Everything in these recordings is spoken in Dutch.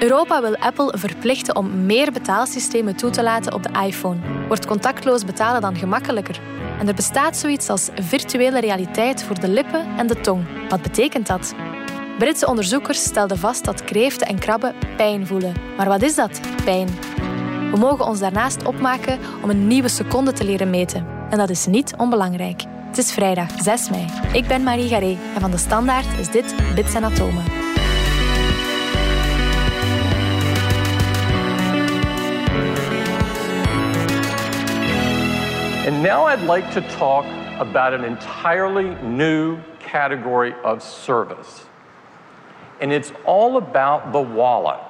Europa wil Apple verplichten om meer betaalsystemen toe te laten op de iPhone. Wordt contactloos betalen dan gemakkelijker? En er bestaat zoiets als virtuele realiteit voor de lippen en de tong. Wat betekent dat? Britse onderzoekers stelden vast dat kreeften en krabben pijn voelen. Maar wat is dat, pijn? We mogen ons daarnaast opmaken om een nieuwe seconde te leren meten. En dat is niet onbelangrijk. Het is vrijdag 6 mei. Ik ben Marie Garé en van de Standaard is dit Bits en Atomen. And now I'd like to talk about an entirely new category of service. And it's all about the wallet.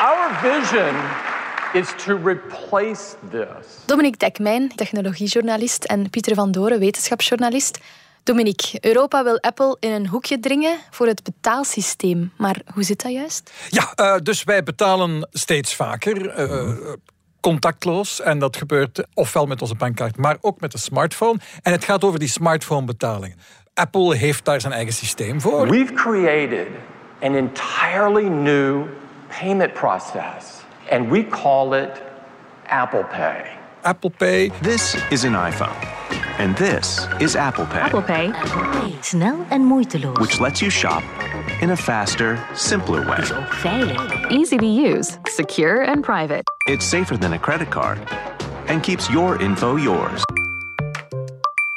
Our vision is to replace this. Dominique Dekmijn, technologiejournalist, en Pieter van Doren, wetenschapsjournalist. Dominique, Europa wil Apple in een hoekje dringen voor het betaalsysteem. Maar hoe zit dat juist? Ja, uh, dus wij betalen steeds vaker. Uh, contactloos. En dat gebeurt ofwel met onze bankkaart, maar ook met de smartphone. En het gaat over die smartphone-betalingen. Apple heeft daar zijn eigen systeem voor. We've created an entirely new payment process. And we call it Apple Pay. Apple Pay. This is an iPhone. And this is Apple Pay. Apple Pay. Apple Pay. Snel en moeiteloos. Which lets you shop in a faster, simpler way. Is ook veilig. Easy to use, secure and private. It's safer than a credit card and keeps your info yours.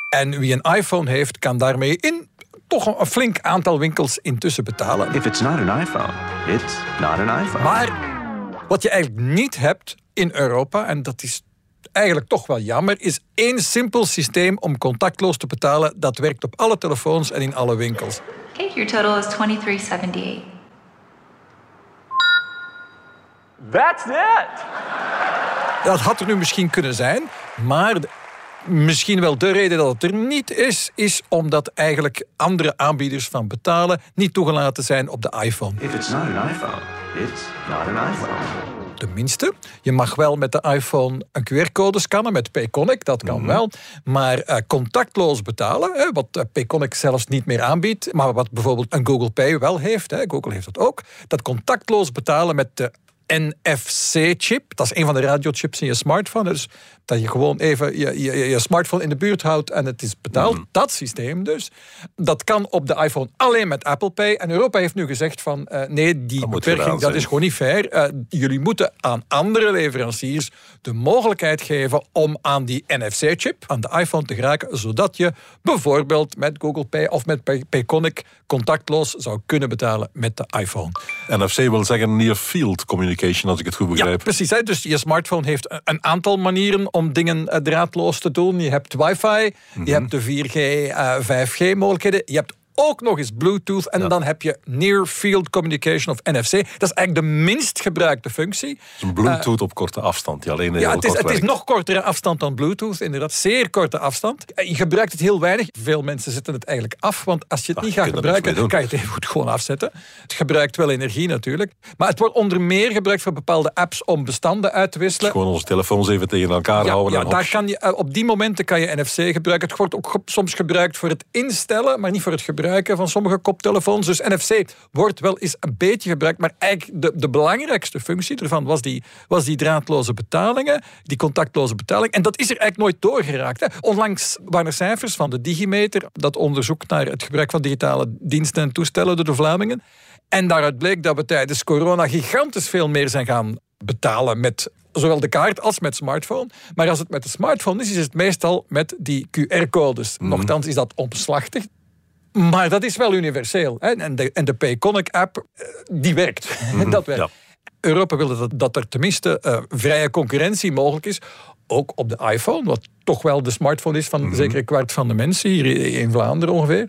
En wie een iPhone heeft, kan daarmee in toch een flink aantal winkels intussen betalen. If it's not an iPhone, it's not an iPhone. Maar wat je eigenlijk niet hebt in Europa, en dat is eigenlijk toch wel jammer, is één simpel systeem om contactloos te betalen. Dat werkt op alle telefoons en in alle winkels. Okay, your total is 2378. That's it. Dat had er nu misschien kunnen zijn, maar misschien wel de reden dat het er niet is, is omdat eigenlijk andere aanbieders van betalen niet toegelaten zijn op de iPhone. If it's not an iPhone, it's not an iPhone tenminste. Je mag wel met de iPhone een QR-code scannen met Payconic, dat kan wel. Maar uh, contactloos betalen, hè, wat uh, Payconic zelfs niet meer aanbiedt, maar wat bijvoorbeeld een Google Pay wel heeft, hè, Google heeft dat ook, dat contactloos betalen met de NFC-chip. Dat is een van de radiochips in je smartphone. Dus dat je gewoon even je, je, je smartphone in de buurt houdt en het is betaald. Mhm. Dat systeem dus. Dat kan op de iPhone alleen met Apple Pay. En Europa heeft nu gezegd van uh, nee, die beperking dat is gewoon niet fair. Uh, jullie moeten aan andere leveranciers de mogelijkheid geven om aan die NFC-chip, aan de iPhone te geraken, zodat je bijvoorbeeld met Google Pay of met Payconic contactloos zou kunnen betalen met de iPhone. NFC wil zeggen near field communication, als ik het goed begrijp. Ja, precies. Hè? Dus je smartphone heeft een aantal manieren om dingen eh, draadloos te doen. Je hebt wifi, je mhm. hebt de 4G, 5G mogelijkheden. Je hebt ook nog eens Bluetooth. En dan heb je Near Field Communication of NFC. Dat is eigenlijk de minst gebruikte functie. Dus een Bluetooth op korte afstand. Die alleen ja, het is, het is nog kortere afstand dan Bluetooth. Inderdaad, zeer korte afstand. Je gebruikt het heel weinig. Veel mensen zetten het eigenlijk af. Want als je het niet gaat gebruiken, kan je het even goed gewoon afzetten. Het gebruikt wel energie natuurlijk. Maar het wordt onder meer gebruikt voor bepaalde apps om bestanden uit te wisselen. gewoon onze telefoons even tegen elkaar houden. Ja, daar kan je, eh, op die momenten kan je NFC gebruiken. Het wordt ook soms gebruikt voor het instellen, maar niet voor het gebruiken van sommige koptelefoons. Dus NFC wordt wel eens een beetje gebruikt, maar eigenlijk de, de belangrijkste functie ervan was die, was die draadloze betalingen, die contactloze betaling. En dat is er eigenlijk nooit doorgeraakt. Hè. Onlangs waren er cijfers van de Digimeter, dat onderzoek naar het gebruik van digitale diensten en toestellen door de Vlamingen. En daaruit bleek dat we tijdens corona gigantisch veel meer zijn gaan betalen met zowel de kaart als met smartphone. Maar als het met de smartphone is, is het meestal met die QR-codes. Mm. Nochtans is dat omslachtig. Maar dat is wel universeel. Hè? En de, en de Payconic-app, eh, die werkt. Mm dat werkt. Europa wil dat, dat er tenminste uh, vrije concurrentie mogelijk is. Ook op de iPhone, wat toch wel de smartphone is van mm zeker een kwart van de mensen hier in Vlaanderen ongeveer.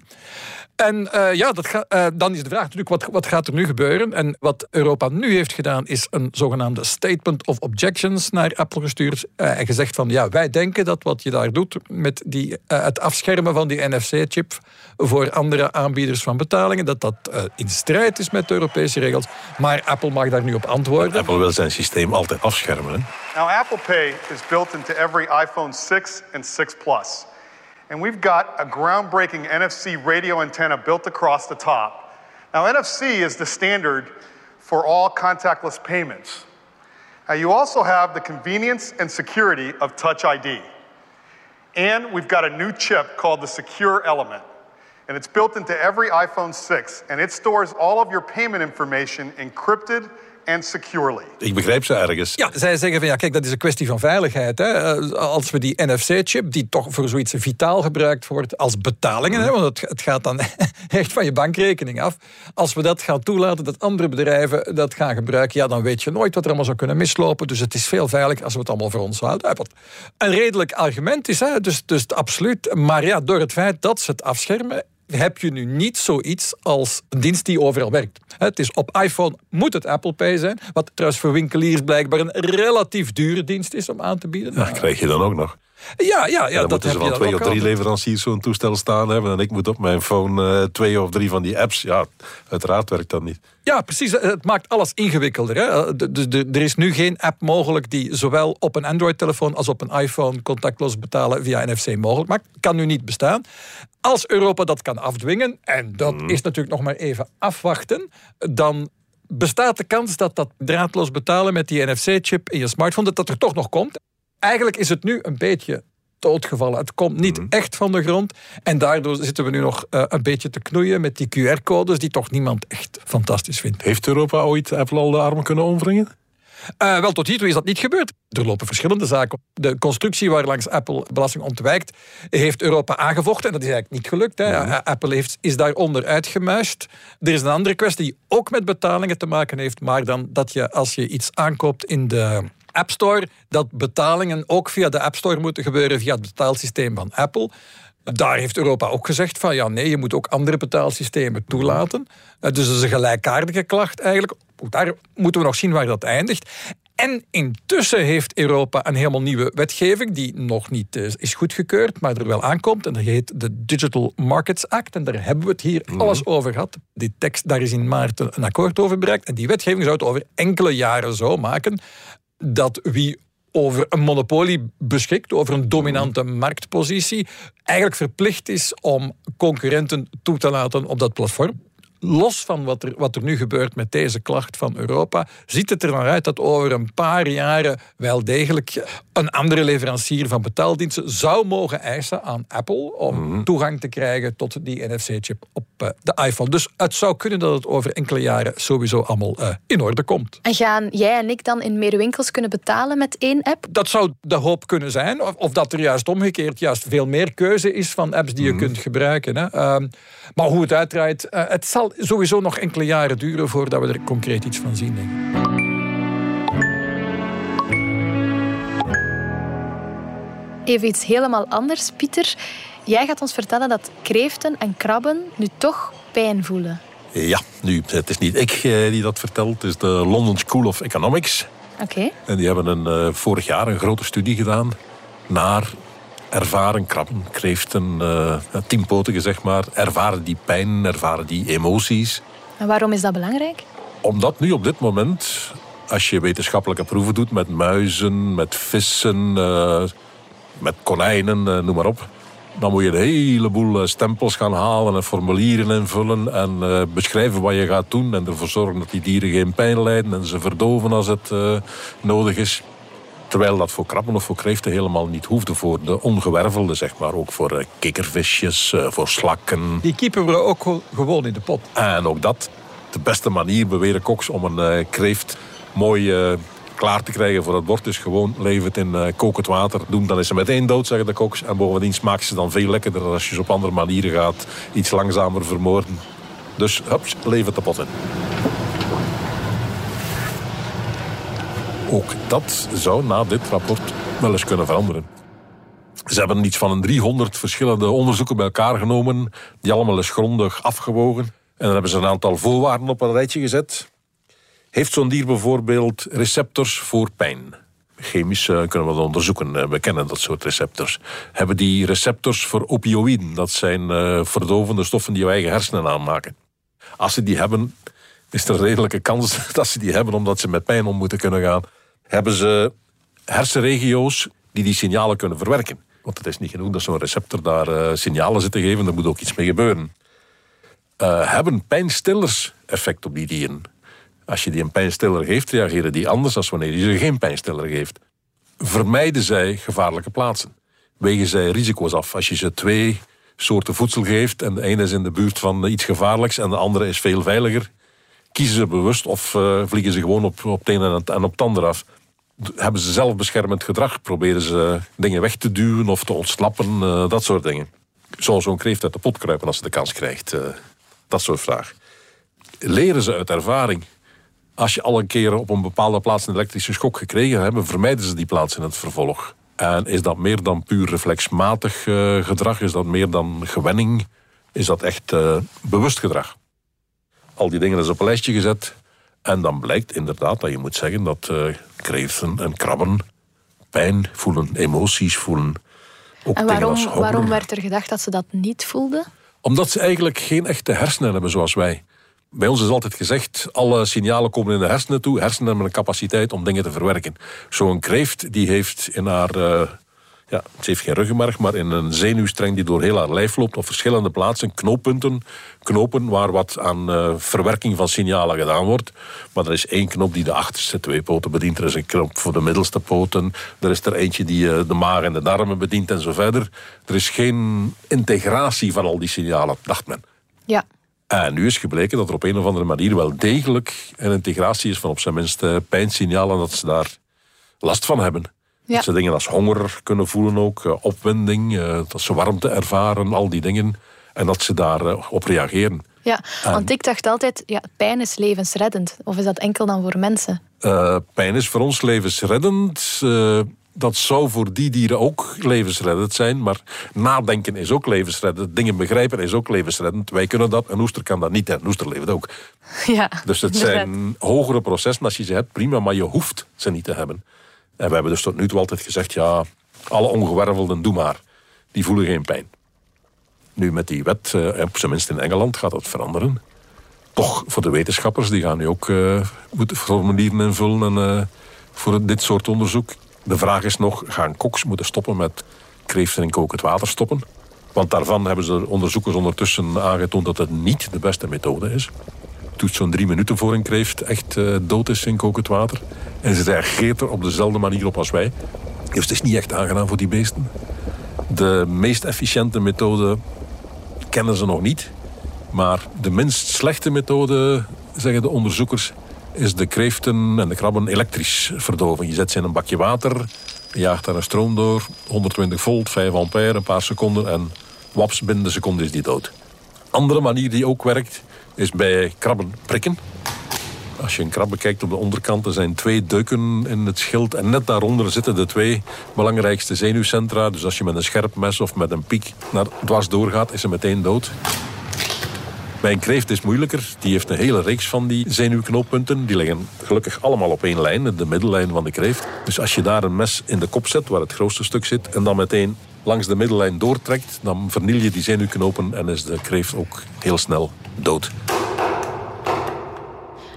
En uh, ja, dat ga, uh, dan is de vraag natuurlijk, wat, wat gaat er nu gebeuren? En wat Europa nu heeft gedaan, is een zogenaamde statement of objections naar Apple gestuurd. Uh, en gezegd van, ja, wij denken dat wat je daar doet met die, het afschermen van die NFC-chip voor andere aanbieders van betalingen, dat dat in strijd is met de Europese regels. Maar Apple mag daar nu op antwoorden. Apple wil zijn systeem altijd afschermen. Hè? Now, Apple Pay is built into every iPhone 6 and 6 Plus. and we've got a groundbreaking NFC radio antenna built across the top. Now, NFC is the standard for all contactless payments. Now, you also have the convenience and security of Touch ID. And we've got a new chip called the Secure Element. And it's built into every iPhone 6, and it stores all of your payment information encrypted and securely. Ik begrijp ze ergens. Ja, zij zeggen van ja, kijk, dat is een kwestie van veiligheid. Hè. Eh, Als we die NFC-chip, die toch voor zoiets vitaal gebruikt wordt als betalingen, hè, want het, het gaat dan echt van je bankrekening af. Als we dat gaan toelaten, dat andere bedrijven dat gaan gebruiken, ja, dan weet je nooit wat er allemaal zou kunnen mislopen. Dus het is veel veiliger als we het allemaal voor ons houden. Wat een redelijk argument is, hè, dus, dus absoluut. Maar ja, door het feit dat ze het afschermen, heb je nu niet zoiets als een dienst die overal werkt. Het is op iPhone moet het Apple Pay zijn, wat trouwens voor winkeliers blijkbaar een relatief dure dienst is om aan te bieden. Dat krijg je dan ook nog. Ja, ja, ja dan dat moeten ze wel twee of drie altijd. leveranciers zo'n toestel staan hebben. En ik moet op mijn phone eh, twee of drie van die apps. Ja, uiteraard werkt dat niet. Ja, precies. Het maakt alles ingewikkelder. Hè. De- de- de- er is nu geen app mogelijk die zowel op een Android-telefoon als op een iPhone contactloos betalen via NFC mogelijk maakt. Kan nu niet bestaan. Als Europa dat kan afdwingen, en dat is natuurlijk nog maar even afwachten, dan bestaat de kans dat dat draadloos betalen met die NFC-chip in je smartphone, dat dat er toch nog komt. Eigenlijk is het nu een beetje doodgevallen. Het komt niet echt van de grond. En daardoor zitten we nu nog eh, een beetje te knoeien met die QR-codes die toch niemand echt fantastisch vindt. Heeft Europa ooit Apple al de arm kunnen omwringen? Eh, wel, tot hiertoe is dat niet gebeurd. Er lopen verschillende zaken. De constructie waar langs Apple belasting ontwijkt, heeft Europa aangevochten. En dat is eigenlijk niet gelukt. Hè. Eh, Apple heeft, is daaronder uitgemuist. Er is een andere kwestie die ook met betalingen te maken heeft. Maar dan dat je als je iets aankoopt in de App Store, dat betalingen ook via de App Store moeten gebeuren via het betaalsysteem van Apple. Daar heeft Europa ook gezegd van ja, nee, je moet ook andere betaalsystemen toelaten. Eh, Dus dat is een gelijkaardige klacht eigenlijk. Daar moeten we nog zien waar dat eindigt. En intussen heeft Europa een helemaal nieuwe wetgeving die nog niet eh, is goedgekeurd, maar er wel aankomt. En dat heet de Digital Markets Act. En daar hebben we het hier alles over gehad. Die tekst, daar is in maart een akkoord over bereikt. En die wetgeving zou het over enkele jaren zo maken dat wie over een monopolie beschikt, over een dominante marktpositie, eigenlijk verplicht is om concurrenten toe te laten op dat platform. Los van wat er, wat er nu gebeurt met deze klacht van Europa, ziet het er naar uit dat over een paar jaren wel degelijk een andere leverancier van betaaldiensten zou mogen eisen aan Apple om toegang te krijgen tot die NFC-chip op eh, de iPhone. Dus het zou kunnen dat het over enkele jaren sowieso allemaal eh, in orde komt. En gaan jij en ik dan in meer winkels kunnen betalen met één app? Dat zou de hoop kunnen zijn. Of, of dat er juist omgekeerd juist veel meer keuze is van apps die je kunt gebruiken. Hè. Ehm, maar hoe het uitdraait, eh, het zal sowieso nog enkele jaren duren voordat we er concreet iets van zien. Denk ik. Even iets helemaal anders, Pieter. Jij gaat ons vertellen dat kreeften en krabben nu toch pijn voelen. Ja, nu, het is niet ik eh, die dat vertelt. Het is de London School of Economics. Oké. En die hebben een, eh, vorig jaar een grote studie gedaan naar ervaren krabben, kreeften, eh tienpotigen zeg maar. Ervaren die pijn, ervaren die emoties. En waarom is dat belangrijk? Omdat nu op dit moment, als je wetenschappelijke proeven doet met muizen, met vissen, eh, met konijnen, eh, noem maar op. Dan moet je een heleboel stempels gaan halen en formulieren invullen en beschrijven wat je gaat doen. En ervoor zorgen dat die dieren geen pijn lijden en ze verdoven als het nodig is. Terwijl dat voor krabben of voor kreeften helemaal niet hoefde. Voor de ongewervelde, zeg maar. Ook voor eh, kikkervisjes, eh, voor slakken. Die keepen we ook gewoon in de pot. En ook dat, de beste manier, beweren koks, om een eh, kreeft mooi klaar te krijgen voor het bord, is gewoon leef het in kokend water doen. Dan is ze meteen dood, zeggen de koks. En bovendien smaakt ze dan veel lekkerder als je ze op andere manieren gaat iets langzamer vermoorden. Dus hups, leef het de pot in. Ook dat zou na dit rapport wel eens kunnen veranderen. Ze hebben iets van een 300 verschillende onderzoeken bij elkaar genomen, die allemaal eens grondig afgewogen. En dan hebben ze een aantal voorwaarden op een rijtje gezet. Heeft zo'n dier bijvoorbeeld receptors voor pijn? Chemisch eh, kunnen we dat onderzoeken. Eh, We kennen dat soort receptors. Hebben die receptors voor opioïden? Dat zijn eh, verdovende stoffen die je eigen hersenen aanmaken. Als ze die hebben, is er een redelijke kans dat ze die hebben omdat ze met pijn om moeten kunnen gaan. Hebben ze hersenregio's die die signalen kunnen verwerken? Want het is niet genoeg dat zo'n receptor daar eh, signalen zit te geven, er moet ook iets mee gebeuren. Eh, hebben pijnstillers effect op die dieren? Als je die een pijnstiller geeft, reageren die anders dan wanneer je ze geen pijnstiller geeft. Vermijden zij gevaarlijke plaatsen? Wegen zij risico's af? Als je ze twee soorten voedsel geeft en de ene is in de buurt van iets gevaarlijks en de andere is veel veiliger, kiezen ze bewust of uh, vliegen ze gewoon op, op het ene en op het andere af? Hebben ze zelfbeschermend gedrag? Proberen ze dingen weg te duwen of te ontslappen? Uh, dat soort dingen. Zal zo'n kreeft uit de pot kruipen als ze de kans krijgt? Uh, dat soort vragen. Leren ze uit ervaring? Als je al een keer op een bepaalde plaats een elektrische schok gekregen hebt, vermijden ze die plaats in het vervolg. En is dat meer dan puur reflexmatig uh, gedrag? Is dat meer dan gewenning? Is dat echt bewust gedrag? Al die dingen is op een lijstje gezet. En dan blijkt inderdaad dat je moet zeggen dat uh, kreeften en krabben pijn voelen, emoties voelen. Ook en waarom, waarom werd er gedacht dat ze dat niet voelden? Omdat ze eigenlijk geen echte hersenen hebben zoals wij. Bij ons is altijd gezegd, alle signalen komen in de hersenen toe. Hersenen hebben een capaciteit om dingen te verwerken. Zo'n kreeft die heeft in haar... Uh, ja, ze heeft geen ruggenmerg, maar in een zenuwstreng die door heel haar lijf loopt, op verschillende plaatsen, knooppunten, knopen waar wat aan uh, verwerking van signalen gedaan wordt. Maar er is één knop die de achterste twee poten bedient. Er is een knop voor de middelste poten. Er is er eentje die uh, de maag en de darmen bedient en zo verder. Er is geen integratie van al die signalen, dacht men. Ja. En nu is gebleken dat er op een of andere manier wel degelijk een integratie is van op zijn minst pijnsignalen, dat ze daar last van hebben. Ja. Dat ze dingen als honger kunnen voelen ook, uh, opwinding, uh, dat ze warmte ervaren, al die dingen. En dat ze daarop uh, op reageren. Ja, want ik dacht altijd, ja, pijn is levensreddend. Of is dat enkel dan voor mensen? Eh, pijn is voor ons levensreddend. Eh, dat zou voor die dieren ook levensreddend zijn. Maar nadenken is ook levensreddend. Dingen begrijpen is ook levensreddend. Wij kunnen dat, een oester kan dat niet. En een oester leeft ook. Ja, dus het zijn hogere processen. Als je ze hebt, prima. Maar je hoeft ze niet te hebben. En we hebben dus tot nu toe altijd gezegd... ja, alle ongewervelden, doe maar. Die voelen geen pijn. Nu met die wet, uh, op zijn minst in Engeland, gaat dat veranderen. Toch voor de wetenschappers, die gaan nu ook formulieren invullen... En, uh, voor dit soort onderzoek. De vraag is nog, gaan koks moeten stoppen met kreeften in kokend water stoppen? Want daarvan hebben ze onderzoekers ondertussen aangetoond dat het niet de beste methode is. Doet zo'n drie minuten voor een kreeft echt uh, dood is in kokend water. En ze reageert er op dezelfde manier op als wij. Dus het is niet echt aangenaam voor die beesten. De meest efficiënte methode kennen ze nog niet. Maar de minst slechte methode, zeggen de onderzoekers, is de kreeften en de krabben elektrisch verdoven. Je zet ze in een bakje water, je jaagt daar een stroom door, 120 volt, 5 ampère, een paar seconden en waps, binnen de seconde is die dood. Andere manier die ook werkt, is bij krabben prikken. Als je een krab bekijkt op de onderkant, er zijn twee deuken in het schild. En net daaronder zitten de twee belangrijkste zenuwcentra. Dus als je met een scherp mes of met een piek naar dwars doorgaat, is ze meteen dood. Bij een kreeft is het moeilijker. Die heeft een hele reeks van die zenuwknooppunten. Die liggen gelukkig allemaal op één lijn, de middellijn van de kreeft. Dus als je daar een mes in de kop zet, waar het grootste stuk zit... en dan meteen langs de middellijn doortrekt... dan verniel je die zenuwknopen en is de kreeft ook heel snel dood.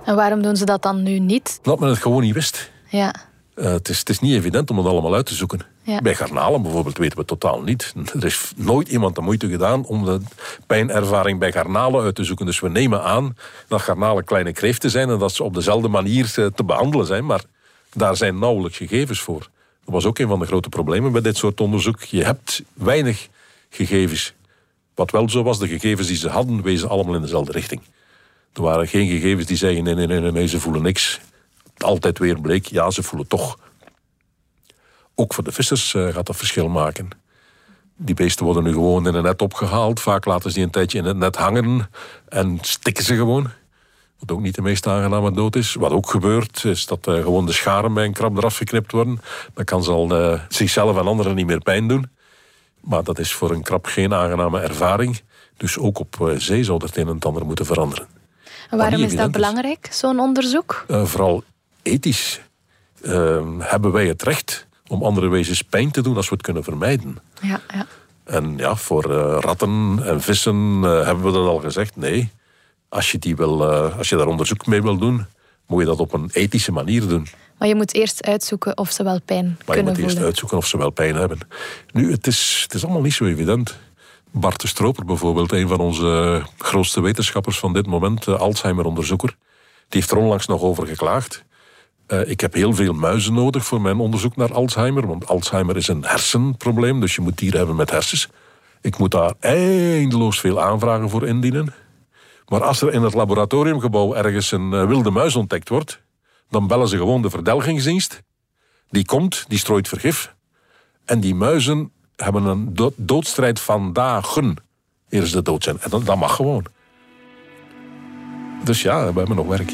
En waarom doen ze dat dan nu niet? Omdat men het gewoon niet wist. Ja. Uh, het, is, het is niet evident om het allemaal uit te zoeken. Ja. Bij garnalen bijvoorbeeld weten we het totaal niet. Er is nooit iemand de moeite gedaan om de pijnervaring bij garnalen uit te zoeken. Dus we nemen aan dat garnalen kleine kreeften zijn en dat ze op dezelfde manier te behandelen zijn. Maar daar zijn nauwelijks gegevens voor. Dat was ook een van de grote problemen bij dit soort onderzoek. Je hebt weinig gegevens. Wat wel zo was, de gegevens die ze hadden, wezen allemaal in dezelfde richting. Er waren geen gegevens die zeggen, nee, nee, nee, nee, ze voelen niks. Altijd weer bleek, ja, ze voelen toch. Ook voor de vissers uh, gaat dat verschil maken. Die beesten worden nu gewoon in een net opgehaald. Vaak laten ze die een tijdje in het net hangen en stikken ze gewoon. Wat ook niet de meest aangename dood is. Wat ook gebeurt, is dat uh, gewoon de scharen bij een krab eraf geknipt worden. Dan kan ze al uh, zichzelf en anderen niet meer pijn doen. Maar dat is voor een krab geen aangename ervaring. Dus ook op zee zou het een en ander moeten veranderen. En waarom is dat belangrijk, zo'n onderzoek? Uh, vooral ethisch. Uh, hebben wij het recht om andere wezens pijn te doen als we het kunnen vermijden? Ja, ja. En ja, voor ratten en vissen hebben we dat al gezegd. Nee, als je, die wil, als je daar onderzoek mee wil doen, moet je dat op een ethische manier doen. Maar je moet eerst uitzoeken of ze wel pijn Maar je kunnen moet eerst voelen. uitzoeken of ze wel pijn hebben. Nu, het is, het is allemaal niet zo evident. Bart de Stroper bijvoorbeeld, een van onze grootste wetenschappers van dit moment, eh, Alzheimer-onderzoeker, die heeft er onlangs nog over geklaagd. Eh, ik heb heel veel muizen nodig voor mijn onderzoek naar Alzheimer, want Alzheimer is een hersenprobleem, dus je moet dieren hebben met hersens. Ik moet daar eindeloos veel aanvragen voor indienen. Maar als er in het laboratoriumgebouw ergens een eh, wilde muis ontdekt wordt, dan bellen ze gewoon de verdelgingsdienst. Die komt, die strooit vergif. En die muizen hebben een do- doodstrijd van dagen eer ze dood zijn. En dat mag gewoon. Dus ja, we hebben nog werk.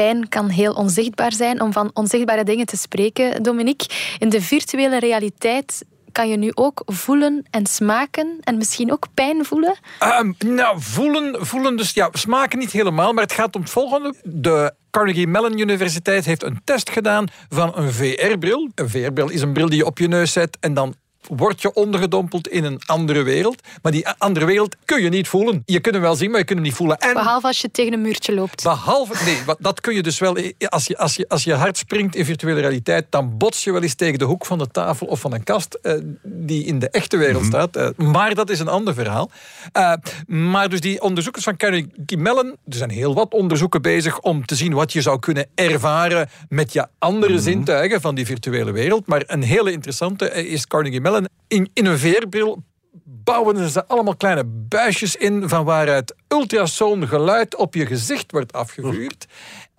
Pijn kan heel onzichtbaar zijn. Om van onzichtbare dingen te spreken, Dominique. In de virtuele realiteit kan je nu ook voelen en smaken en misschien ook pijn voelen. Ehm, nou, voelen, voelen dus, ja, smaken niet helemaal, maar het gaat om het volgende. De Carnegie Mellon Universiteit heeft een test gedaan van een VR-bril. Een VR-bril is een bril die je op je neus zet en dan word je ondergedompeld in een andere wereld. Maar die andere wereld kun je niet voelen. Je kunt hem wel zien, maar je kunt hem niet voelen. En Behalve als je tegen een muurtje loopt. Behalve, nee, dat kun je dus wel. Als je, als, je, als je hard springt in virtuele realiteit, dan bots je wel eens tegen de hoek van de tafel of van een kast eh, die in de echte wereld staat. Eh, maar dat is een ander verhaal. Eh, maar dus die onderzoekers van Carnegie Mellon, er zijn heel wat onderzoeken bezig om te zien wat je zou kunnen ervaren met je andere zintuigen van die virtuele wereld. Maar een hele interessante is Carnegie Mellon. In, in een VR-bril bouwen ze allemaal kleine buisjes in van waaruit ultrasoon geluid op je gezicht wordt afgevuurd.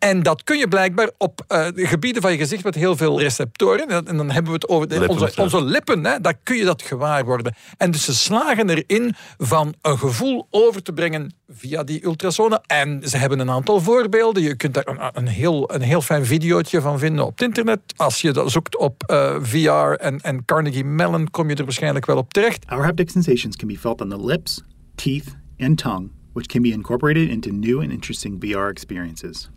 En dat kun je blijkbaar op eh, de gebieden van je gezicht met heel veel receptoren. En, en dan hebben we het over de- Lippen, onze, ja. onze lippen. Hè, daar kun je dat gewaar worden. En dus ze slagen erin van een gevoel over te brengen via die ultrasonen. En ze hebben een aantal voorbeelden. Je kunt daar een, een, heel, een heel fijn videootje van vinden op het internet. Als je dat zoekt op eh, VR en, en Carnegie Mellon, kom je er waarschijnlijk wel op terecht. Our haptic sensations can be felt on the lips, teeth, and tongue, which can be incorporated into new and interesting VR experiences.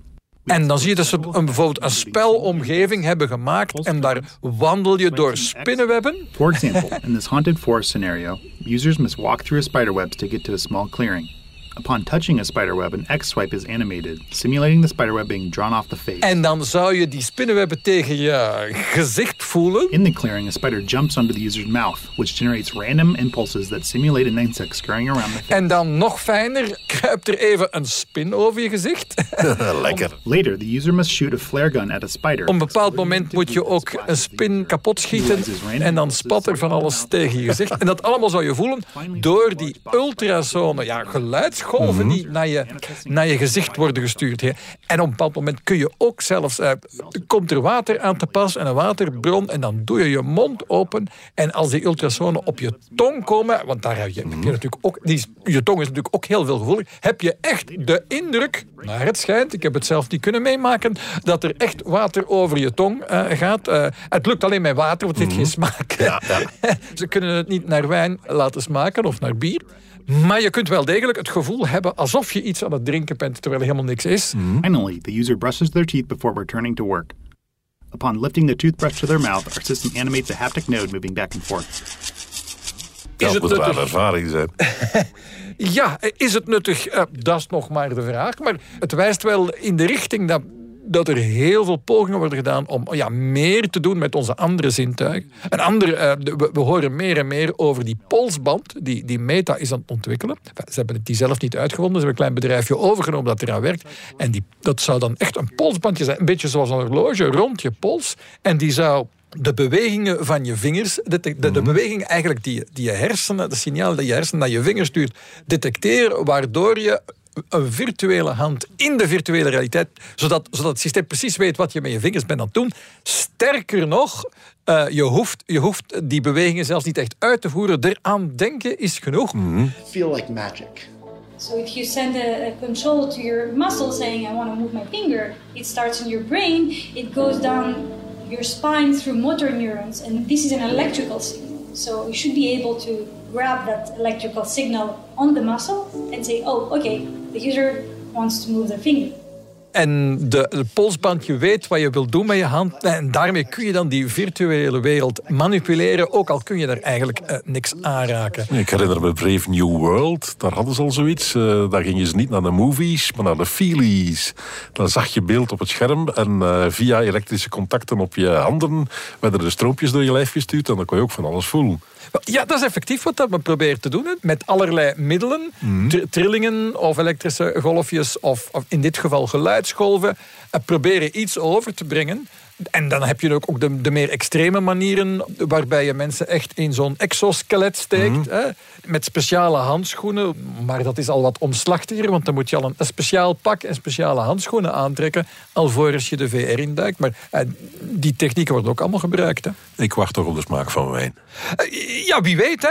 En dan zie je dat ze een, bijvoorbeeld een spelomgeving hebben gemaakt en daar wandel je door spinnenwebben. For example, in this haunted forest scenario, users must walk through a spiderweb to get to a small clearing. Upon touching a spiderweb, an X swipe is animated, simulating the spiderweb being drawn off the face. En dan zou je die spinnenwebben tegen je gezicht voelen. In the clearing, a spider jumps onto the user's mouth, which generates random impulses that simulate an insect scurrying around the face. En dan nog fijner, kruipt er even een spin over je gezicht. Lekker. Later, the user must shoot a flare gun at a spider. Op een bepaald moment moet je ook een spin kapot schieten en dan spat er van alles tegen je gezicht. En dat allemaal zou je voelen door die ultrasonen, ja, geluidsgolven die naar je, naar je gezicht worden gestuurd. hè. En op een bepaald moment kun je ook zelfs, eh, komt er water aan te pas en een waterbron en dan doe je je mond open en als die ultrasonen op je tong komen, want daar heb je, je natuurlijk ook, die, je tong is natuurlijk ook heel veel gevoelig, heb je echt de indruk, naar het schijnt, ik heb het zelf niet kunnen meemaken, dat er echt water over je tong eh, gaat. Eh, het lukt alleen met water, want het heeft geen smaak. Ze kunnen het niet naar wijn laten smaken of naar bier. Maar je kunt wel degelijk het gevoel hebben alsof je iets aan het drinken bent, terwijl er helemaal niks is. Finally, the user brushes their teeth before returning to work. Upon lifting the toothbrush to their mouth, our system animates a haptic node moving back and forth. Dat het moet wel nuttig? ervaring zijn. Ja, is het nuttig? Eh, dat is nog maar de vraag. Maar het wijst wel in de richting dat, dat er heel veel pogingen worden gedaan om ja, meer te doen met onze andere zintuigen. Een ander, eh, we, we horen meer en meer over die polsband die, die Meta is aan het ontwikkelen. Enfin, ze hebben het die zelf niet uitgevonden. Ze hebben een klein bedrijfje overgenomen dat eraan werkt. En die, dat zou dan echt een polsbandje zijn. Een beetje zoals een horloge rond je pols. En die zou de bewegingen van je vingers, de, de, de bewegingen eigenlijk die, die je hersenen, de signaal dat je hersenen naar je vingers stuurt, detecteren, waardoor je een virtuele hand in de virtuele realiteit, zodat, zodat het systeem precies weet wat je met je vingers bent aan het doen. Sterker nog, eh, je, hoeft, je hoeft die bewegingen zelfs niet echt uit te voeren. Eraan denken is genoeg. feel like magic. So if you send a, a control to your muscle saying I want to move my finger, it starts in your brain, it goes down your spine through motor neurons, and this is an electrical signal. So you should be able to grab that electrical signal on the muscle and say, oh, okay, the user wants to move their finger. En de, de polsband, je weet wat je wilt doen met je hand. En daarmee kun je dan die virtuele wereld manipuleren, ook al kun je daar eigenlijk uh, niks aanraken. Ik herinner me Brave New World, daar hadden ze al zoiets. Uh, daar gingen ze niet naar de movies, maar naar de feelies. Dan zag je beeld op het scherm en uh, via elektrische contacten op je handen werden de stroompjes door je lijf gestuurd en dan kon je ook van alles voelen. Ja, dat is effectief wat dat we proberen te doen. Hè. Met allerlei middelen. Mhm. Trillingen of elektrische golfjes of, of in dit geval geluidsgolven. En proberen iets over te brengen en dan heb je ook, ook de, de, meer extreme manieren waarbij je mensen echt in zo'n exoskelet steekt. Mhm. hè, met speciale handschoenen. Maar dat is al wat omslachtiger, want dan moet je al een, een speciaal pak en speciale handschoenen aantrekken. alvorens je de VR induikt. Maar eh, die technieken worden ook allemaal gebruikt. Hè. Ik wacht toch op de smaak van wijn. Uh, ja, wie weet. Hè.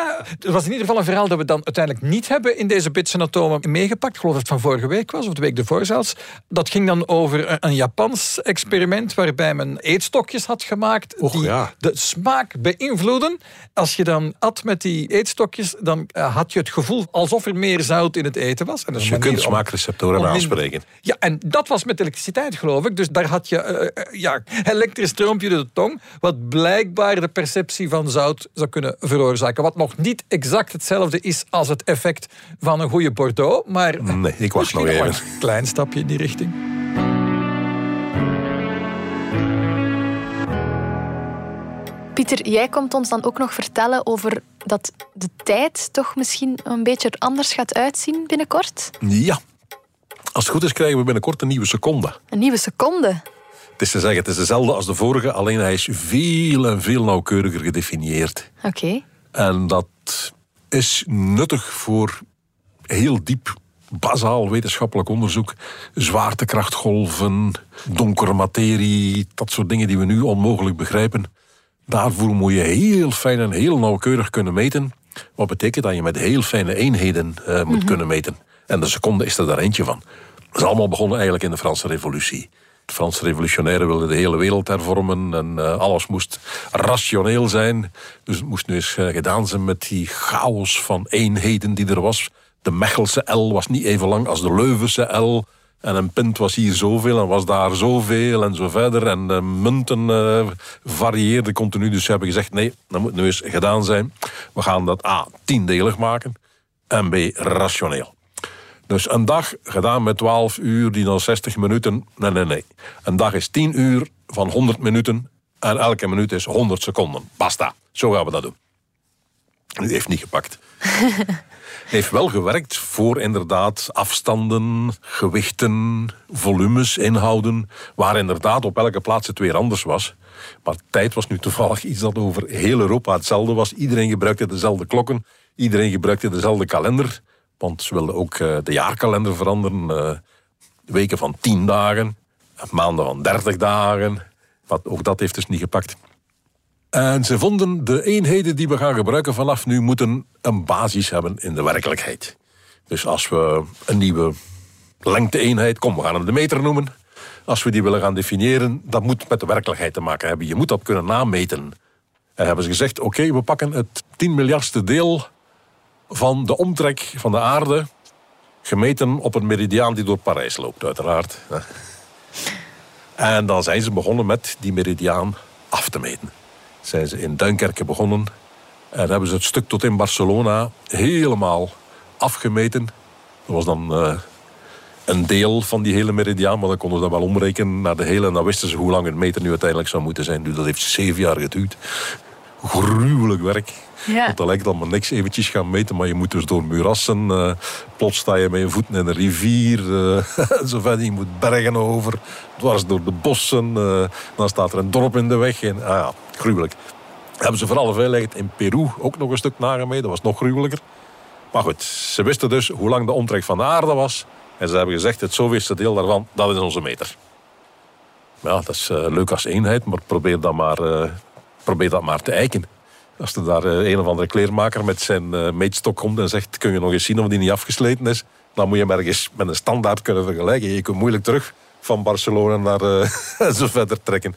Er was in ieder geval een verhaal dat we dan uiteindelijk niet hebben in deze bits en atomen meegepakt. Ik geloof dat het van vorige week was, of de week ervoor zelfs. Dat ging dan over een, Japans experiment waarbij men eetstokjes had gemaakt Och, die ja. de smaak beïnvloeden. Als je dan at met die eetstokjes, dan uh, had je het gevoel alsof er meer zout in het eten was. En Dus je kunt om- smaakreceptoren om aanspreken. Ja, en dat was met elektriciteit, geloof ik. Dus daar had je eh, eh, ja, elektrisch stroompje door de tong, wat blijkbaar de perceptie van zout zou kunnen veroorzaken. Wat nog niet exact hetzelfde is als het effect van een goede Bordeaux, maar Nee, ik wacht nog even. een klein stapje in die richting. Pieter, jij komt ons dan ook nog vertellen over dat de tijd toch misschien een beetje er anders gaat uitzien binnenkort. Ja. Als het goed is, krijgen we binnenkort een nieuwe seconde. Een nieuwe seconde. Het is te zeggen, het is dezelfde als de vorige, alleen hij is veel en veel nauwkeuriger gedefinieerd. Oké. En dat is nuttig voor heel diep bazaal wetenschappelijk onderzoek. Zwaartekrachtgolven, donkere materie, dat soort dingen die we nu onmogelijk begrijpen. Daarvoor moet je heel fijn en heel nauwkeurig kunnen meten. Wat betekent dat je met heel fijne eenheden eh, moet kunnen meten. En de seconde is er daar eentje van. Dat is allemaal begonnen eigenlijk in de Franse revolutie. De Franse revolutionairen wilden de hele wereld hervormen en eh, alles moest rationeel zijn. Dus het moest nu eens eh, gedaan zijn met die chaos van eenheden die er was. De Mechelse L was niet even lang als de Leuvense L. En een pint was hier zoveel en was daar zoveel en zo verder. En de munten eh, varieerden continu. Dus ze hebben gezegd, nee, dat moet nu eens gedaan zijn. We gaan dat A, tiendelig maken. En B, rationeel. Dus een dag gedaan met 12 uur, die dan 60 minuten. Nee, nee, nee. Een dag is 10 uur van 100 minuten. En elke minuut is 100 seconden. Basta. Zo gaan we dat doen. U heeft niet gepakt. heeft wel gewerkt voor inderdaad afstanden, gewichten, volumes, inhouden, waar inderdaad op elke plaats het weer anders was. Maar tijd was nu toevallig iets dat over heel Europa hetzelfde was. Iedereen gebruikte dezelfde klokken, iedereen gebruikte dezelfde kalender, want ze wilden ook eh, de jaarkalender veranderen. eh, weken van 10 dagen, maanden van 30 dagen. Wat, ook dat heeft dus niet gepakt. En ze vonden de eenheden die we gaan gebruiken vanaf nu moeten een basis hebben in de werkelijkheid. Dus als we een nieuwe lengte-eenheid, kom, we gaan hem de meter noemen. Als we die willen gaan definiëren, dat moet met de werkelijkheid te maken hebben. Je moet dat kunnen nameten. En hebben ze gezegd, oké, we pakken het 10 miljardste deel van de omtrek van de aarde, gemeten op een meridiaan die door Parijs loopt, uiteraard. En dan zijn ze begonnen met die meridiaan af te meten zijn ze in Duinkerke begonnen. En hebben ze het stuk tot in Barcelona helemaal afgemeten. Dat was dan eh, een deel van die hele meridiaan, maar dan konden ze dat wel omrekenen naar de hele. En dan wisten ze hoe lang een meter nu uiteindelijk zou moeten zijn. Dat heeft zeven jaar geduurd. Gruwelijk werk. Ja. Want dat lijkt allemaal niks eventjes gaan meten, maar je moet dus door murassen. eh, plots sta je met je voeten in een rivier. eh, zo. Je moet bergen over, dwars door de bossen. eh, dan staat er een dorp in de weg. En, ah ja, gruwelijk. Hebben ze voor alle veiligheid in Peru ook nog een stuk nagemeten. Dat was nog gruwelijker. Maar goed, ze wisten dus hoe lang de omtrek van de aarde was. En ze hebben gezegd, het zoveelste deel daarvan, dat is onze meter. Ja, dat is leuk als eenheid, maar probeer dat maar, probeer dat maar te eiken. Als er daar eh, een of andere kleermaker met zijn eh, meetstok komt en zegt... kun je nog eens zien of die niet afgesleten is? Dan moet je hem ergens met een standaard kunnen vergelijken. Je kunt moeilijk terug van Barcelona naar eh, zo verder trekken.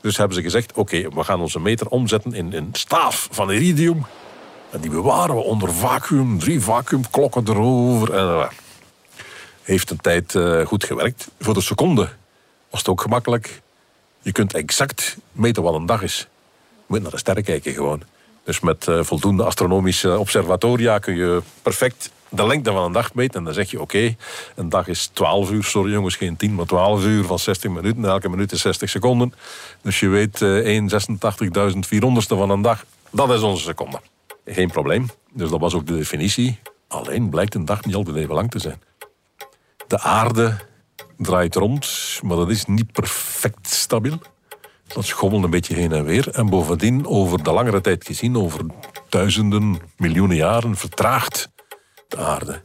Dus hebben ze gezegd, oké, we gaan onze meter omzetten in een staaf van iridium. En die bewaren we onder vacuüm, drie vacuümklokken erover. Eh, heeft een tijd goed gewerkt. Voor de seconde was het ook gemakkelijk. Je kunt exact meten wat een dag is. Moet naar de sterren kijken gewoon. Dus met eh, voldoende astronomische observatoria kun je perfect de lengte van een dag meten. En dan zeg je, oké, een dag is 12 uur. Sorry jongens, geen 10, maar 12 uur van 60 minuten. Elke minuut is 60 seconden. Dus je weet eh 1,86.400ste van een dag. Dat is onze seconde. Geen probleem. Dus dat was ook de definitie. Alleen blijkt een dag niet altijd even lang te zijn. De aarde draait rond, maar dat is niet perfect stabiel. Dat schommelt een beetje heen en weer. En bovendien, over de langere tijd gezien, over duizenden, miljoenen jaren, vertraagt de aarde.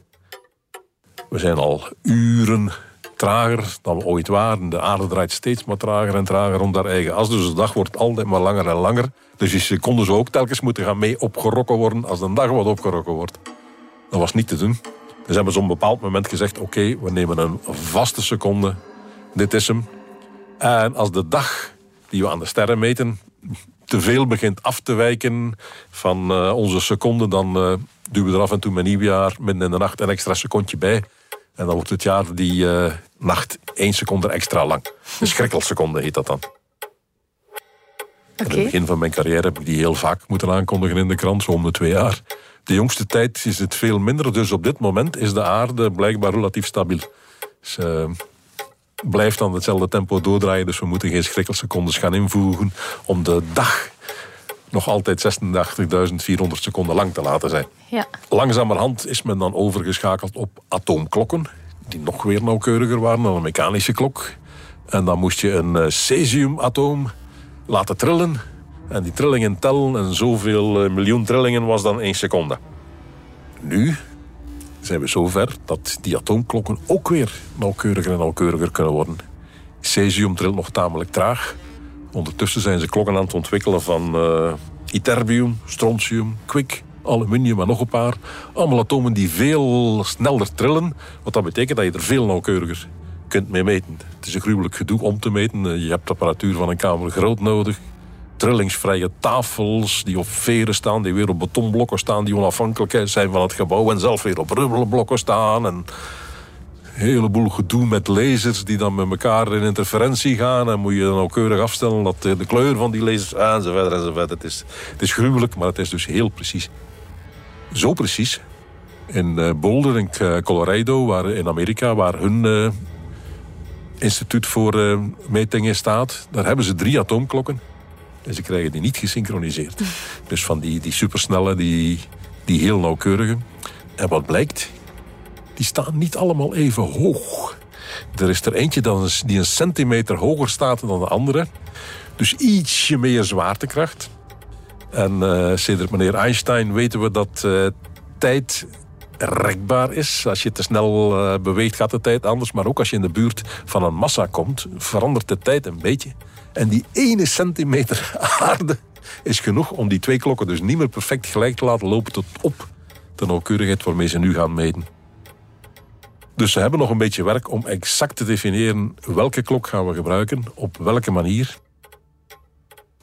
We zijn al uren trager dan we ooit waren. De aarde draait steeds maar trager en trager rond haar eigen as. Dus de dag wordt altijd maar langer en langer. Dus die seconden zou ook telkens moeten gaan mee opgerokken worden als de dag wat opgerokken wordt. Dat was niet te doen. Dus hebben ze op een bepaald moment gezegd: oké, we nemen een vaste seconde. Dit is hem. En als de dag die we aan de sterren meten te veel begint af te wijken van uh, onze seconden, dan uh, duwen we er af en toe met nieuwjaar midden in de nacht een extra secondje bij. En dan wordt het jaar die uh, nacht één seconde extra lang. Een schrikkelseconde heet dat dan. Okay. In het begin van mijn carrière heb ik die heel vaak moeten aankondigen in de krant, zo om de twee jaar. De jongste tijd is het veel minder, dus op dit moment is de aarde blijkbaar relatief stabiel. Dus, blijft dan hetzelfde tempo doordraaien. Dus we moeten geen schrikkelsecondes gaan invoegen om de dag nog altijd 86.400 seconden lang te laten zijn. Ja. Langzamerhand is men dan overgeschakeld op atoomklokken, die nog weer nauwkeuriger waren dan een mechanische klok. En dan moest je een cesiumatoom laten trillen. En die trillingen tellen en zoveel miljoen trillingen was dan één seconde. Nu zijn we zover dat die atoomklokken ook weer nauwkeuriger en nauwkeuriger kunnen worden. Cesium trilt nog tamelijk traag. Ondertussen zijn ze klokken aan het ontwikkelen van uh, ytterbium, strontium, kwik, aluminium en nog een paar. Allemaal atomen die veel sneller trillen. Wat dat betekent dat je er veel nauwkeuriger kunt mee meten. Het is een gruwelijk gedoe om te meten. Je hebt apparatuur van een kamer groot nodig trillingsvrije tafels die op veren staan, die weer op betonblokken staan, die onafhankelijk zijn van het gebouw en zelf weer op rubberblokken staan. En een heleboel gedoe met lasers die dan met elkaar in interferentie gaan. En moet je dan nauwkeurig afstellen dat de kleur van die lasers enzovoort enzovoort. Het is, het is gruwelijk, maar het is dus heel precies. Zo precies. In Boulder in Colorado, waar, in Amerika, waar hun uh, instituut voor metingen staat, daar hebben ze drie atoomklokken. En ze krijgen die niet gesynchroniseerd. Dus van die, die supersnelle, die, die heel nauwkeurige. En wat blijkt? Die staan niet allemaal even hoog. Er is er eentje die een centimeter hoger staat dan de andere. Dus ietsje meer zwaartekracht. En uh, sedert meneer Einstein weten we dat uh, tijd rekbaar is. Als je te snel uh, beweegt gaat de tijd anders. Maar ook als je in de buurt van een massa komt, verandert de tijd een beetje. En die ene centimeter aarde is genoeg om die twee klokken dus niet meer perfect gelijk te laten lopen tot op de nauwkeurigheid waarmee ze nu gaan meten. Dus ze hebben nog een beetje werk om exact te definiëren welke klok gaan we gebruiken, op welke manier.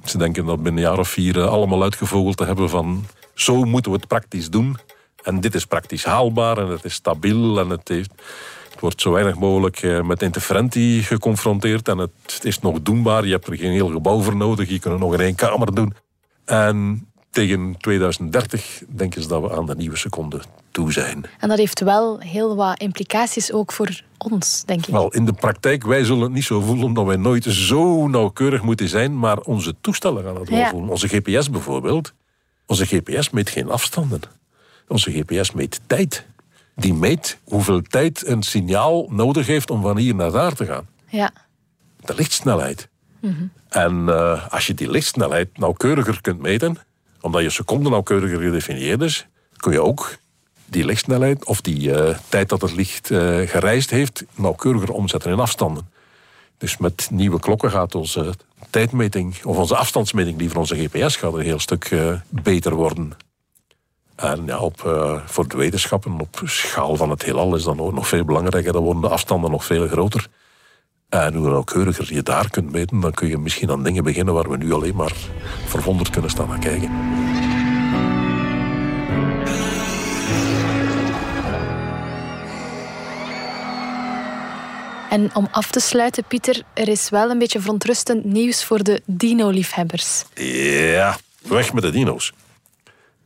Ze denken dat binnen een jaar of vier eh, allemaal uitgevogeld te hebben van zo moeten we het praktisch doen. En dit is praktisch haalbaar en het is stabiel en het heeft, het wordt zo weinig mogelijk eh, met interferentie geconfronteerd en het is nog doenbaar. Je hebt er geen heel gebouw voor nodig. Je kunt het nog in één kamer doen. En tegen 2030 denken ze dat we aan de nieuwe seconde toe zijn. En dat heeft wel heel wat implicaties ook voor ons, denk ik. Wel, in de praktijk, wij zullen het niet zo voelen omdat wij nooit zo nauwkeurig moeten zijn, maar onze toestellen gaan het wel Ja. voelen. Onze GPS bijvoorbeeld. Onze GPS meet geen afstanden. Onze GPS meet tijd. Die meet hoeveel tijd een signaal nodig heeft om van hier naar daar te gaan. Ja. De lichtsnelheid. Mhm. En eh, als je die lichtsnelheid nauwkeuriger kunt meten, omdat je seconde nauwkeuriger gedefinieerd is, kun je ook die lichtsnelheid of die eh, tijd dat het licht eh, gereisd heeft, nauwkeuriger omzetten in afstanden. Dus met nieuwe klokken gaat onze tijdmeting, of onze afstandsmeting, die van onze GPS gaat een heel stuk beter worden. En ja, op, eh, voor de wetenschappen op schaal van het heelal is dat ook nog veel belangrijker. Dan worden de afstanden nog veel groter. En hoe nauwkeuriger je daar kunt meten, dan kun je misschien aan dingen beginnen waar we nu alleen maar verwonderd kunnen staan aan kijken. En om af te sluiten, Pieter, er is wel een beetje verontrustend nieuws voor de dino-liefhebbers. Ja, weg met de dino's.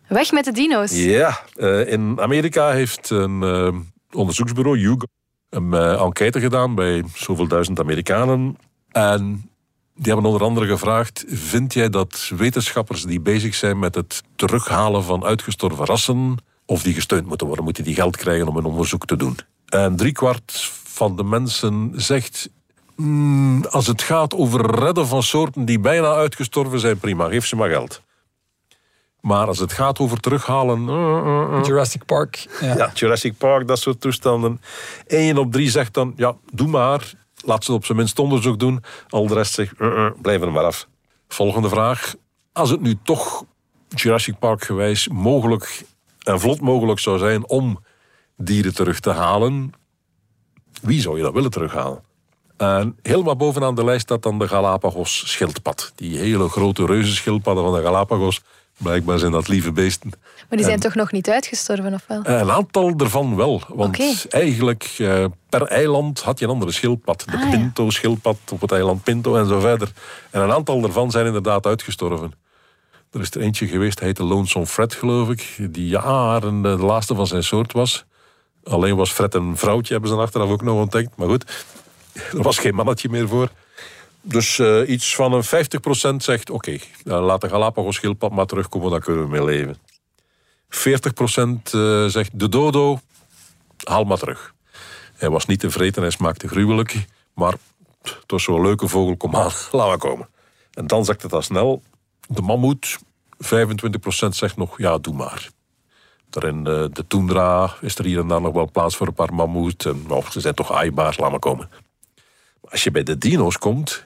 Weg met de dino's. Ja, eh, in Amerika heeft een eh, onderzoeksbureau, YouGov, een eh, enquête gedaan bij zoveel duizend Amerikanen. En die hebben onder andere gevraagd: Vind jij dat wetenschappers die bezig zijn met het terughalen van uitgestorven rassen, of die gesteund moeten worden, moeten die geld krijgen om een onderzoek te doen? En driekwart van de mensen zegt. "Hmm, als het gaat over redden van soorten die bijna uitgestorven zijn, prima, geef ze maar geld. Maar als het gaat over terughalen. eh, eh, eh. Jurassic Park. Ja. Ja, Jurassic Park, dat soort toestanden. Eén op drie zegt dan, ja, doe maar. Laat ze op zijn minst onderzoek doen. Al de rest zegt, blijf er maar af. Volgende vraag. Als het nu toch Jurassic Park gewijs mogelijk en vlot mogelijk zou zijn om dieren terug te halen, wie zou je dat willen terughalen? En helemaal bovenaan de lijst staat dan de Galapagos schildpad. Die hele grote reuzenschildpadden van de Galapagos. Blijkbaar zijn dat lieve beesten. Maar die zijn toch nog niet uitgestorven, of wel? Een aantal ervan wel. Want eigenlijk eh, per eiland had je een andere schildpad. De Ah, ja. Pinto-schildpad op het eiland Pinto en zo verder. En een aantal daarvan zijn inderdaad uitgestorven. Er is er eentje geweest, hij heette Lonesome Fred, geloof ik. Die jaren de laatste van zijn soort was. Alleen was Fred een vrouwtje, hebben ze achteraf ook nog ontdekt. Maar goed, er was geen mannetje meer voor. Dus eh, iets van een 50% zegt, oké, eh, laat de Galapagos-schildpad maar terugkomen, dan kunnen we mee leven. 40% eh, zegt, de dodo, haal maar terug. Hij was niet tevreden, hij smaakte gruwelijk. Maar het was zo'n leuke vogel, kom aan, laat maar komen. En dan zegt het al snel, de mammoet, 25% zegt nog, ja, doe maar. Daar in de toendra is er hier en daar nog wel plaats voor een paar mammoet. En nou, ze zijn toch aaibaar, laat maar komen. Maar als je bij de dino's komt,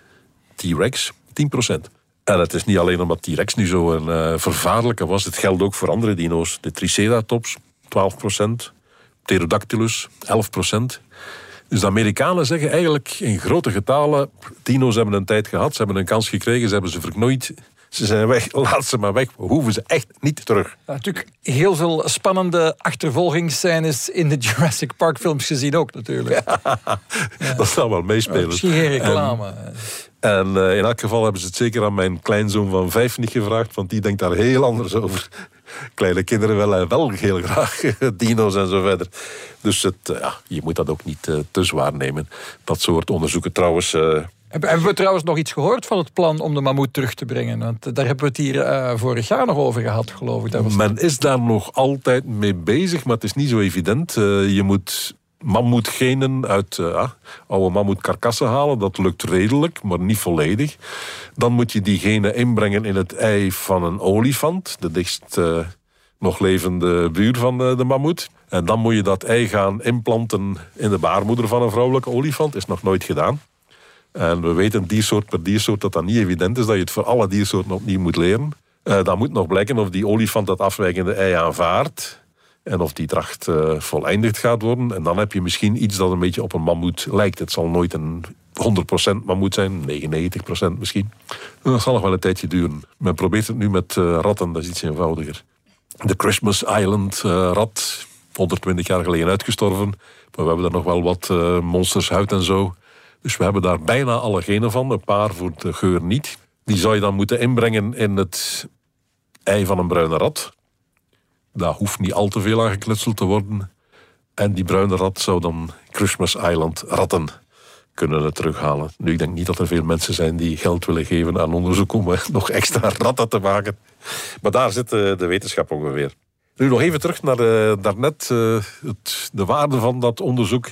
T-Rex, 10%. En het is niet alleen omdat T-Rex nu zo een eh, vervaarlijke was. Het geldt ook voor andere dino's. De Triceratops, 12%. Pterodactylus, 11%. Dus de Amerikanen zeggen eigenlijk in grote getalen... dino's hebben een tijd gehad, ze hebben een kans gekregen, ze hebben ze verknoeid. Ze zijn weg, laat ze maar weg. We hoeven ze echt niet terug. Ja, natuurlijk heel veel spannende achtervolgingsscènes in de Jurassic Park films gezien ook natuurlijk. Dat zal wel meespelen. Misschien geen reclame. En eh, in elk geval hebben ze het zeker aan mijn kleinzoon van vijf niet gevraagd, want die denkt daar heel anders over. Kleine kinderen willen wel heel graag dino's en zo verder. Dus het, eh, ja, je moet dat ook niet eh, te zwaar nemen. Dat soort onderzoeken trouwens. Hebben we trouwens nog iets gehoord van het plan om de mammoet terug te brengen? Want daar hebben we het hier eh, vorig jaar nog over gehad, geloof ik. Dat was Men is daar nog altijd mee bezig, maar het is niet zo evident. Eh, je moet mammoetgenen uit ah, oude mammoetkarkassen halen. Dat lukt redelijk, maar niet volledig. Dan moet je die genen inbrengen in het ei van een olifant. De dichtst nog levende buur van de, de mammoet. En dan moet je dat ei gaan implanten in de baarmoeder van een vrouwelijke olifant. Is nog nooit gedaan. En we weten diersoort per diersoort dat dat niet evident is, dat je het voor alle diersoorten opnieuw moet leren. Eh, dan moet nog blijken of die olifant dat afwijkende ei aanvaardt. En of die dracht eh, voleindigd gaat worden. En dan heb je misschien iets dat een beetje op een mammoet lijkt. Het zal nooit een 100% mammoet zijn, 99% misschien. En dat zal nog wel een tijdje duren. Men probeert het nu met eh, ratten, dat is iets eenvoudiger. De Christmas Island rat, 120 jaar geleden uitgestorven. Maar we hebben daar nog wel wat monsters huid en zo. Dus we hebben daar bijna alle genen van, een paar voor de geur niet. Die zou je dan moeten inbrengen in het ei van een bruine rat. Daar hoeft niet al te veel aan geknutseld te worden. En die bruine rat zou dan Christmas Island ratten kunnen terughalen. Nu, ik denk niet dat er veel mensen zijn die geld willen geven aan onderzoek om eh, nog extra ratten te maken. Maar daar zit eh, de wetenschap ongeveer. Nu nog even terug naar eh, daarnet, het, de waarde van dat onderzoek.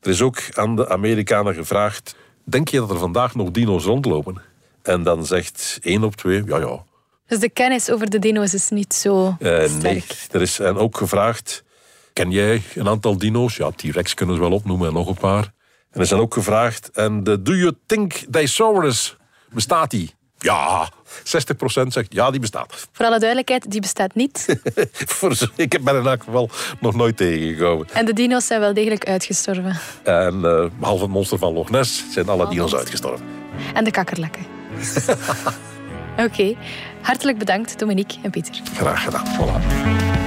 Er is ook aan de Amerikanen gevraagd: denk je dat er vandaag nog dino's rondlopen? En dan zegt één op twee: ja, ja. Dus de kennis over de dino's is niet zo Eh, sterk. nee, er is en ook gevraagd: ken jij een aantal dino's? Ja, T-Rex kunnen ze wel opnoemen en nog een paar. En er zijn ook gevraagd: en de Do you think Disaurus bestaat die? Ja, 60% zegt ja, die bestaat. Voor alle duidelijkheid, die bestaat niet. Ik heb er in elk geval nog nooit tegengekomen. En de dino's zijn wel degelijk uitgestorven. En eh, behalve het monster van Loch Ness zijn alle dino's uitgestorven. En de kakkerlakken. Oké, hartelijk bedankt Dominique en Pieter. Graag gedaan. Voilà.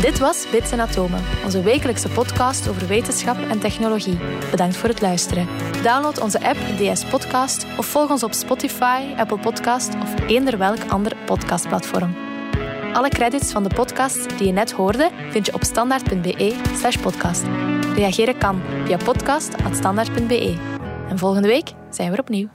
Dit was Bits en Atomen, onze wekelijkse podcast over wetenschap en technologie. Bedankt voor het luisteren. Download onze app DS Podcast of volg ons op Spotify, Apple Podcast of eender welk ander podcastplatform. Alle credits van de podcast die je net hoorde vind je op standaard.be/slash podcast. Reageren kan via podcast.standaard.be. En volgende week zijn we er opnieuw.